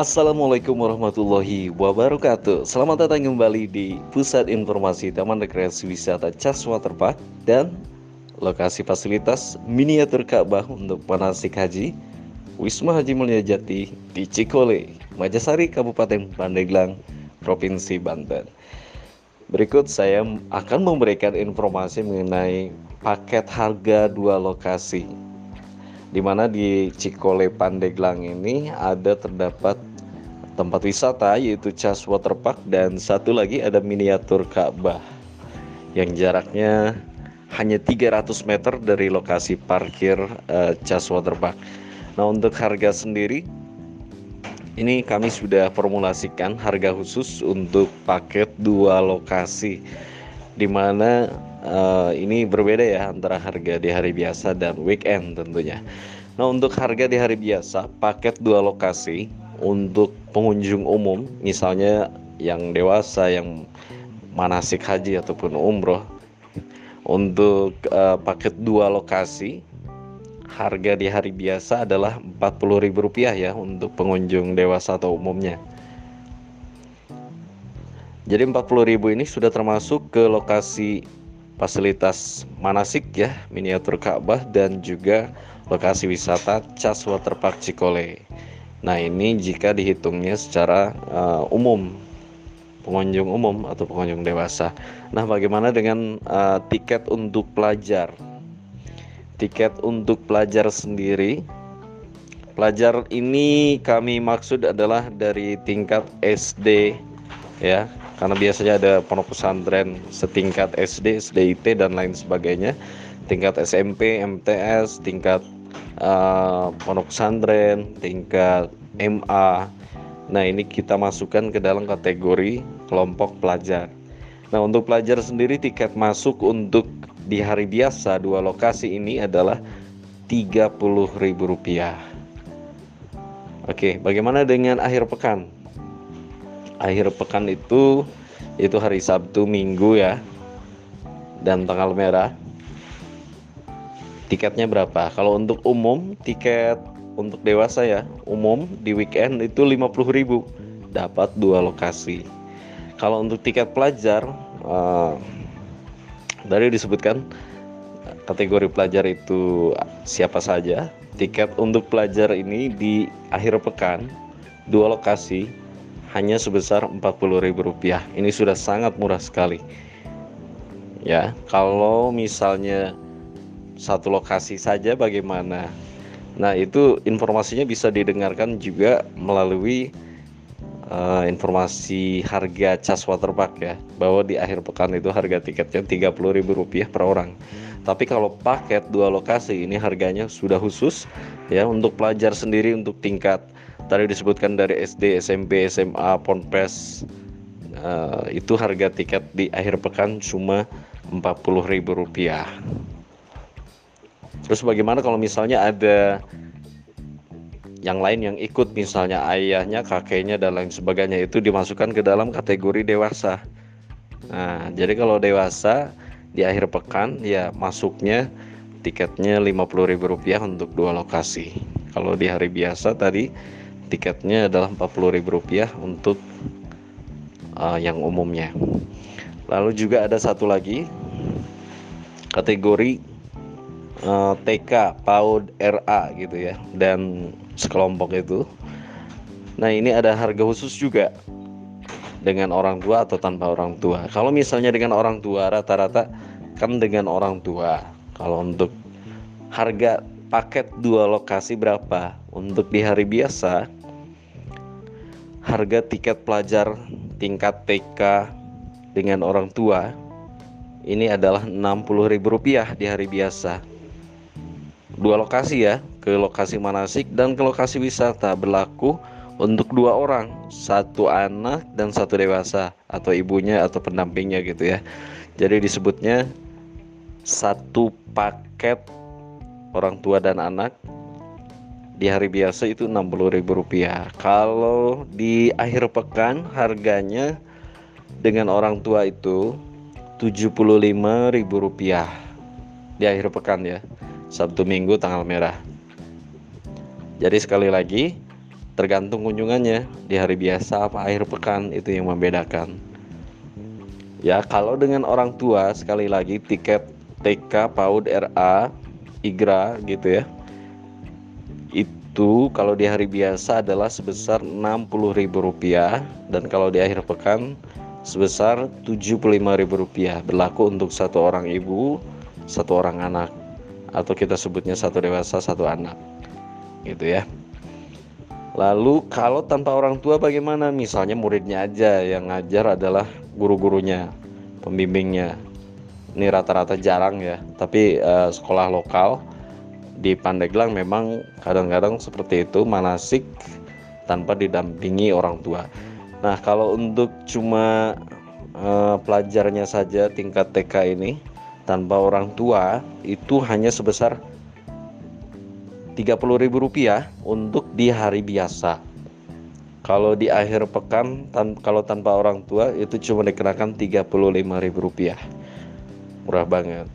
Assalamualaikum warahmatullahi wabarakatuh. Selamat datang kembali di Pusat Informasi Taman Rekreasi Wisata Cas Waterpark Dan lokasi fasilitas miniatur Ka'bah untuk manasik haji Wisma Haji Mulia Jati di Cikole, Majasari, Kabupaten Pandeglang, Provinsi Banten. Berikut saya akan memberikan informasi mengenai paket harga dua lokasi. Di mana di Cikole Pandeglang ini ada terdapat tempat wisata yaitu Cas Waterpark dan satu lagi ada miniatur Ka'bah yang jaraknya hanya 300 meter dari lokasi parkir uh, Cas Waterpark. Nah, untuk harga sendiri ini kami sudah formulasikan harga khusus untuk paket dua lokasi di mana uh, ini berbeda ya antara harga di hari biasa dan weekend tentunya. Nah untuk harga di hari biasa paket dua lokasi untuk pengunjung umum misalnya yang dewasa yang manasik haji ataupun umroh untuk uh, paket dua lokasi harga di hari biasa adalah Rp40.000 ya untuk pengunjung dewasa atau umumnya. Jadi 40.000 ini sudah termasuk ke lokasi fasilitas manasik ya, miniatur Ka'bah dan juga lokasi wisata Cas Waterpark Cikole. Nah, ini jika dihitungnya secara uh, umum pengunjung umum atau pengunjung dewasa. Nah, bagaimana dengan uh, tiket untuk pelajar? Tiket untuk pelajar sendiri Pelajar ini kami maksud adalah dari tingkat SD ya karena biasanya ada pondok pesantren setingkat SD, SDIT dan lain sebagainya tingkat SMP, MTS, tingkat uh, pondok pesantren, tingkat MA. Nah, ini kita masukkan ke dalam kategori kelompok pelajar. Nah, untuk pelajar sendiri tiket masuk untuk di hari biasa dua lokasi ini adalah Rp30.000. Oke, bagaimana dengan akhir pekan? akhir pekan itu itu hari Sabtu Minggu ya dan tanggal merah tiketnya berapa kalau untuk umum tiket untuk dewasa ya umum di weekend itu 50.000 dapat dua lokasi kalau untuk tiket pelajar uh, dari disebutkan kategori pelajar itu siapa saja tiket untuk pelajar ini di akhir pekan dua lokasi hanya sebesar Rp40.000. Ini sudah sangat murah sekali. Ya, kalau misalnya satu lokasi saja bagaimana? Nah, itu informasinya bisa didengarkan juga melalui uh, informasi harga cas waterpark ya, bahwa di akhir pekan itu harga tiketnya Rp30.000 per orang. Tapi kalau paket dua lokasi ini harganya sudah khusus ya untuk pelajar sendiri untuk tingkat tadi disebutkan dari SD, SMP, SMA, Ponpes uh, itu harga tiket di akhir pekan cuma Rp40.000. Terus bagaimana kalau misalnya ada yang lain yang ikut misalnya ayahnya, kakeknya dan lain sebagainya itu dimasukkan ke dalam kategori dewasa. Nah, jadi kalau dewasa di akhir pekan ya masuknya tiketnya Rp50.000 untuk dua lokasi. Kalau di hari biasa tadi tiketnya adalah Rp40.000 untuk uh, yang umumnya. Lalu juga ada satu lagi kategori uh, TK, PAUD, RA gitu ya dan sekelompok itu. Nah, ini ada harga khusus juga dengan orang tua atau tanpa orang tua. Kalau misalnya dengan orang tua rata-rata kan dengan orang tua. Kalau untuk harga paket dua lokasi berapa? Untuk di hari biasa harga tiket pelajar tingkat TK dengan orang tua ini adalah Rp60.000 di hari biasa. Dua lokasi ya, ke lokasi manasik dan ke lokasi wisata. Berlaku untuk dua orang, satu anak dan satu dewasa atau ibunya atau pendampingnya gitu ya. Jadi disebutnya satu paket orang tua dan anak di hari biasa itu Rp60.000 kalau di akhir pekan harganya dengan orang tua itu Rp75.000 di akhir pekan ya Sabtu Minggu tanggal merah. Jadi sekali lagi tergantung kunjungannya. Di hari biasa apa akhir pekan itu yang membedakan. Ya kalau dengan orang tua sekali lagi tiket TK PAUD RA IGRA gitu ya. Itu kalau di hari biasa adalah sebesar Rp60.000 dan kalau di akhir pekan sebesar Rp75.000 berlaku untuk satu orang ibu, satu orang anak atau kita sebutnya satu dewasa, satu anak. Gitu ya. Lalu kalau tanpa orang tua bagaimana? Misalnya muridnya aja yang ngajar adalah guru-gurunya, pembimbingnya. Ini rata-rata jarang ya, tapi uh, sekolah lokal di Pandeglang memang kadang-kadang seperti itu manasik tanpa didampingi orang tua. Nah, kalau untuk cuma uh, pelajarnya saja tingkat TK ini tanpa orang tua itu hanya sebesar Rp30.000 untuk di hari biasa. Kalau di akhir pekan tan kalau tanpa orang tua itu cuma dikenakan Rp35.000. Murah banget.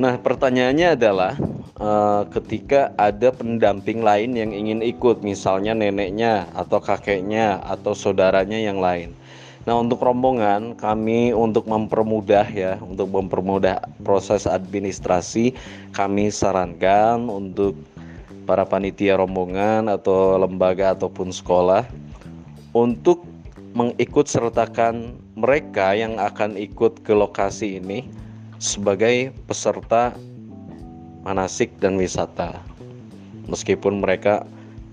Nah, pertanyaannya adalah uh, ketika ada pendamping lain yang ingin ikut, misalnya neneknya atau kakeknya atau saudaranya yang lain. Nah, untuk rombongan kami untuk mempermudah ya, untuk mempermudah proses administrasi, kami sarankan untuk para panitia rombongan atau lembaga ataupun sekolah untuk mengikut sertakan mereka yang akan ikut ke lokasi ini sebagai peserta manasik dan wisata. Meskipun mereka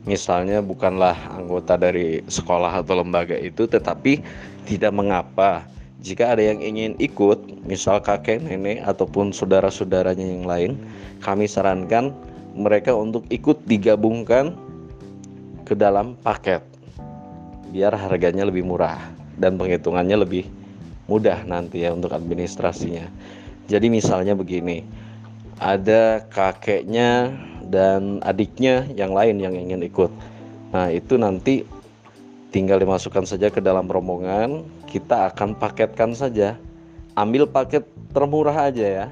misalnya bukanlah anggota dari sekolah atau lembaga itu, tetapi tidak mengapa jika ada yang ingin ikut, misal kakek, nenek, ataupun saudara-saudaranya yang lain, kami sarankan mereka untuk ikut digabungkan ke dalam paket biar harganya lebih murah dan penghitungannya lebih mudah nanti ya untuk administrasinya. Jadi misalnya begini, ada kakeknya dan adiknya yang lain yang ingin ikut. Nah, itu nanti tinggal dimasukkan saja ke dalam rombongan, kita akan paketkan saja. Ambil paket termurah aja ya.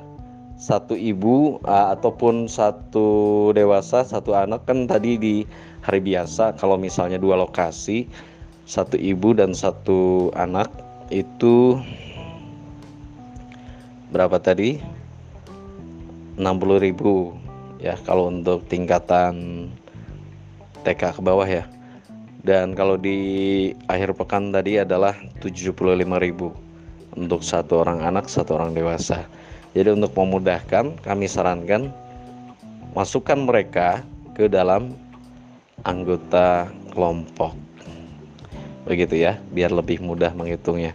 Satu ibu uh, ataupun satu dewasa, satu anak kan tadi di hari biasa kalau misalnya dua lokasi, satu ibu dan satu anak itu berapa tadi 60.000 ya kalau untuk tingkatan TK ke bawah ya dan kalau di akhir pekan tadi adalah 75.000 untuk satu orang anak satu orang dewasa jadi untuk memudahkan kami sarankan masukkan mereka ke dalam anggota kelompok begitu ya biar lebih mudah menghitungnya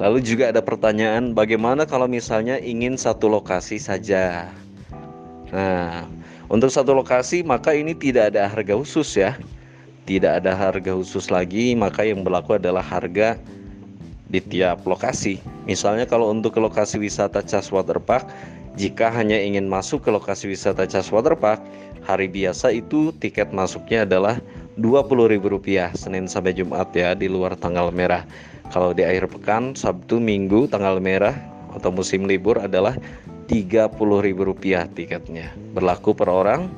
Lalu juga ada pertanyaan bagaimana kalau misalnya ingin satu lokasi saja. Nah, untuk satu lokasi maka ini tidak ada harga khusus ya. Tidak ada harga khusus lagi, maka yang berlaku adalah harga di tiap lokasi. Misalnya kalau untuk ke lokasi wisata Cas Waterpark, jika hanya ingin masuk ke lokasi wisata Cas Waterpark, hari biasa itu tiket masuknya adalah Rp20.000 Senin sampai Jumat ya di luar tanggal merah. Kalau di akhir pekan, Sabtu, Minggu, tanggal merah atau musim libur adalah Rp30.000 tiketnya. Berlaku per orang.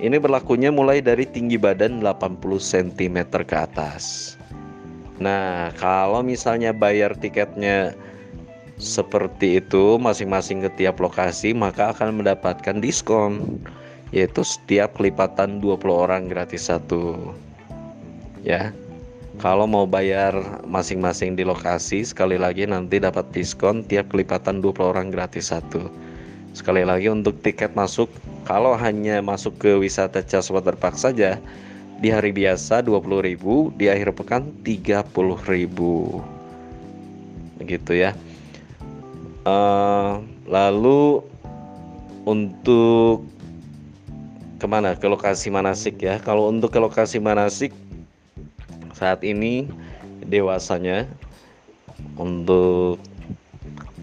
Ini berlakunya mulai dari tinggi badan 80 cm ke atas. Nah, kalau misalnya bayar tiketnya seperti itu masing-masing ke tiap lokasi, maka akan mendapatkan diskon yaitu setiap kelipatan 20 orang gratis satu. Ya. Kalau mau bayar masing-masing di lokasi, sekali lagi nanti dapat diskon tiap kelipatan 20 orang gratis satu. Sekali lagi untuk tiket masuk, kalau hanya masuk ke wisata Cas Waterpark saja, di hari biasa 20.000, di akhir pekan 30.000. Begitu ya. Uh, lalu untuk ke mana? Ke lokasi manasik ya. Kalau untuk ke lokasi manasik saat ini dewasanya untuk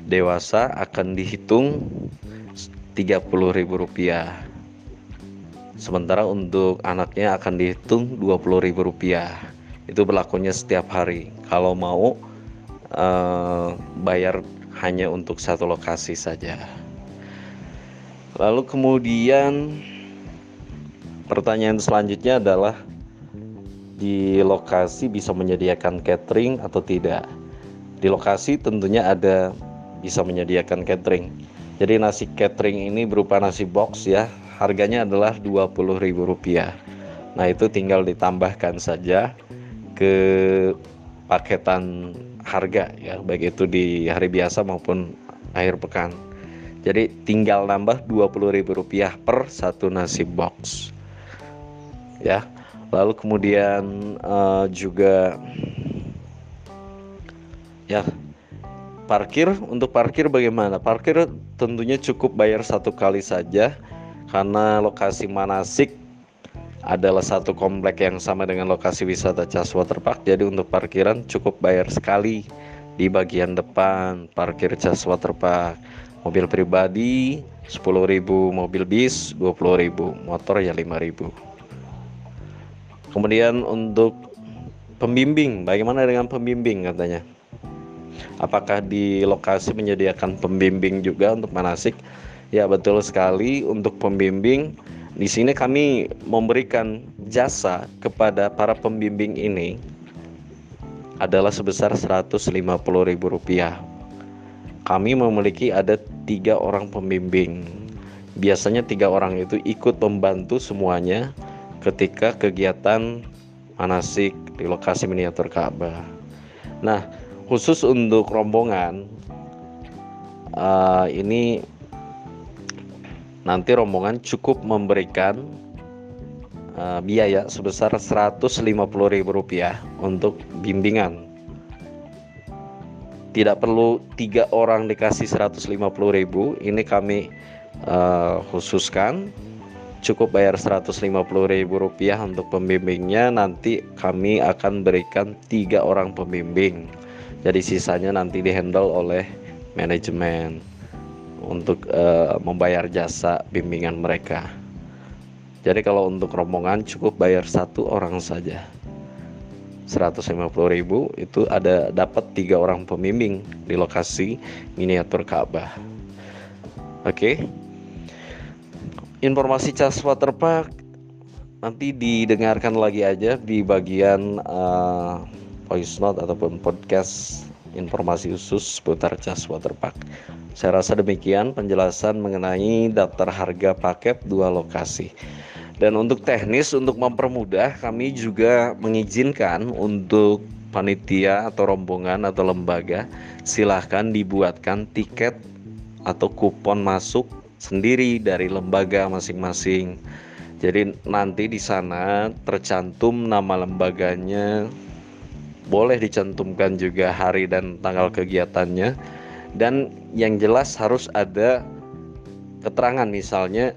dewasa akan dihitung Rp30.000 sementara untuk anaknya akan dihitung Rp20.000 itu berlakunya setiap hari kalau mau uh, bayar hanya untuk satu lokasi saja lalu kemudian pertanyaan selanjutnya adalah di lokasi bisa menyediakan catering atau tidak. Di lokasi tentunya ada bisa menyediakan catering. Jadi nasi catering ini berupa nasi box ya, harganya adalah Rp20.000. Nah, itu tinggal ditambahkan saja ke paketan harga ya, baik itu di hari biasa maupun akhir pekan. Jadi tinggal nambah Rp20.000 per satu nasi box. Ya. Lalu kemudian uh, juga ya parkir untuk parkir bagaimana? Parkir tentunya cukup bayar satu kali saja karena lokasi manasik adalah satu komplek yang sama dengan lokasi wisata Cas Waterpark. Jadi untuk parkiran cukup bayar sekali di bagian depan parkir Cas Waterpark. Mobil pribadi 10.000, mobil bis 20.000, motor ya 5.000. Kemudian untuk pembimbing, bagaimana dengan pembimbing katanya? Apakah di lokasi menyediakan pembimbing juga untuk manasik? Ya betul sekali untuk pembimbing. Di sini kami memberikan jasa kepada para pembimbing ini adalah sebesar Rp150.000. Kami memiliki ada tiga orang pembimbing. Biasanya tiga orang itu ikut membantu semuanya ketika kegiatan manasik di lokasi miniatur Ka'bah. Nah, khusus untuk rombongan uh, ini nanti rombongan cukup memberikan uh, biaya sebesar Rp150.000 untuk bimbingan. Tidak perlu tiga orang dikasih Rp150.000, ini kami uh, khususkan cukup bayar Rp150.000 untuk pembimbingnya nanti kami akan berikan tiga orang pembimbing jadi sisanya nanti dihandle oleh manajemen untuk uh, membayar jasa bimbingan mereka. Jadi kalau untuk rombongan cukup bayar satu orang saja. 150.000 itu ada dapat tiga orang pembimbing di lokasi miniatur Ka'bah. Oke? Okay? informasi cas waterpark nanti didengarkan lagi aja di bagian uh, voice note ataupun podcast informasi khusus seputar cas waterpark. Saya rasa demikian penjelasan mengenai daftar harga paket dua lokasi. Dan untuk teknis untuk mempermudah kami juga mengizinkan untuk panitia atau rombongan atau lembaga silahkan dibuatkan tiket atau kupon masuk sendiri dari lembaga masing-masing. Jadi nanti di sana tercantum nama lembaganya, boleh dicantumkan juga hari dan tanggal kegiatannya dan yang jelas harus ada keterangan misalnya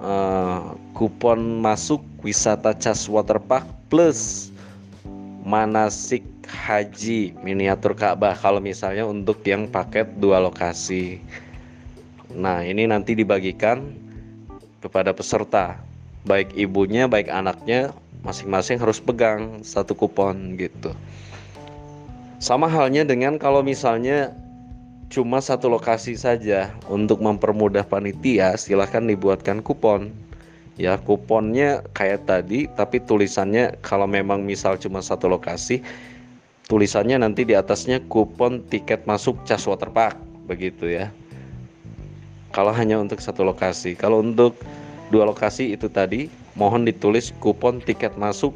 uh, kupon masuk wisata Cas Waterpark plus manasik haji miniatur Ka'bah kalau misalnya untuk yang paket dua lokasi. Nah, ini nanti dibagikan kepada peserta, baik ibunya, baik anaknya, masing-masing harus pegang satu kupon gitu. Sama halnya dengan kalau misalnya cuma satu lokasi saja untuk mempermudah panitia, silahkan dibuatkan kupon. Ya, kuponnya kayak tadi, tapi tulisannya kalau memang misal cuma satu lokasi, tulisannya nanti di atasnya kupon tiket masuk Cas Waterpark, begitu ya kalau hanya untuk satu lokasi. Kalau untuk dua lokasi itu tadi, mohon ditulis kupon tiket masuk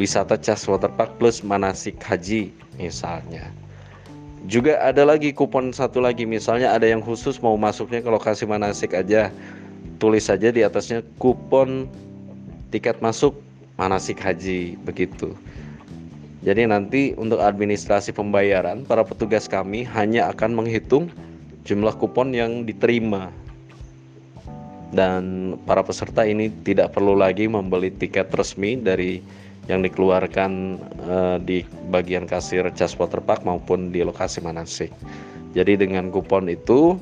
wisata Cas Waterpark plus manasik haji misalnya. Juga ada lagi kupon satu lagi misalnya ada yang khusus mau masuknya ke lokasi manasik aja. Tulis saja di atasnya kupon tiket masuk manasik haji begitu. Jadi nanti untuk administrasi pembayaran para petugas kami hanya akan menghitung jumlah kupon yang diterima dan para peserta ini tidak perlu lagi membeli tiket resmi dari yang dikeluarkan uh, di bagian kasir Cas Waterpark maupun di lokasi manasik. Jadi dengan kupon itu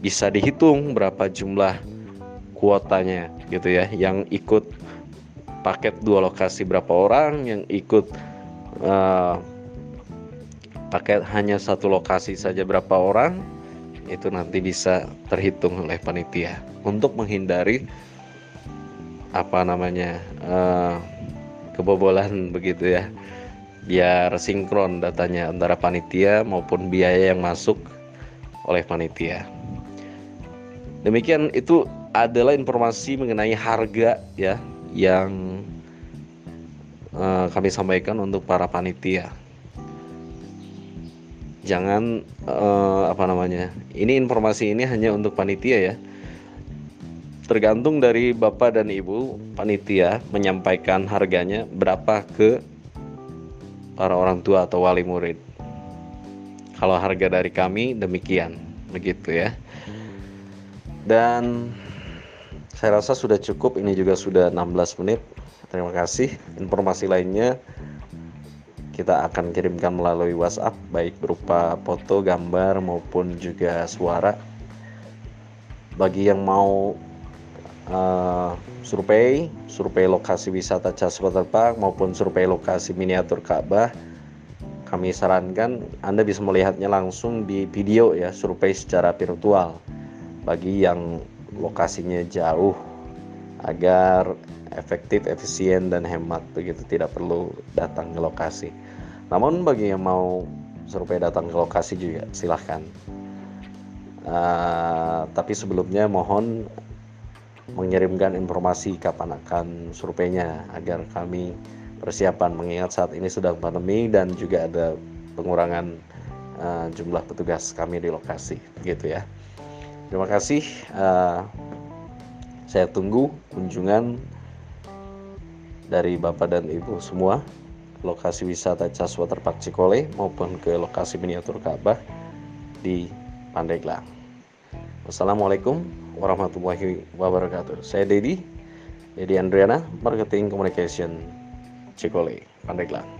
bisa dihitung berapa jumlah kuotanya gitu ya yang ikut paket dua lokasi berapa orang yang ikut uh, paket hanya satu lokasi saja berapa orang itu nanti bisa terhitung oleh panitia untuk menghindari apa namanya uh, kebobolan begitu ya. Biar sinkron datanya antara panitia maupun biaya yang masuk oleh panitia. Demikian itu adalah informasi mengenai harga ya yang uh, kami sampaikan untuk para panitia. Jangan uh, apa namanya ini informasi ini hanya untuk panitia ya tergantung dari bapak dan ibu panitia menyampaikan harganya berapa ke para orang tua atau wali murid. Kalau harga dari kami demikian, begitu ya. Dan saya rasa sudah cukup, ini juga sudah 16 menit. Terima kasih. Informasi lainnya kita akan kirimkan melalui WhatsApp baik berupa foto, gambar maupun juga suara. Bagi yang mau uh, survei, survei lokasi wisata Cas Waterpark maupun survei lokasi miniatur Ka'bah. Kami sarankan Anda bisa melihatnya langsung di video ya, survei secara virtual bagi yang lokasinya jauh agar efektif, efisien dan hemat begitu tidak perlu datang ke lokasi. Namun bagi yang mau survei datang ke lokasi juga silahkan. Uh, tapi sebelumnya mohon mengirimkan informasi kapan akan surveinya agar kami persiapan mengingat saat ini sudah pandemi dan juga ada pengurangan uh, jumlah petugas kami di lokasi. Gitu ya. Terima kasih. Uh, saya tunggu kunjungan dari bapak dan ibu semua lokasi wisata Cas Waterpark Cikole maupun ke lokasi miniatur Ka'bah di Pandeglang. Wassalamualaikum warahmatullahi wabarakatuh. Saya Dedi, Dedi Andriana, Marketing Communication Cikole, Pandeglang.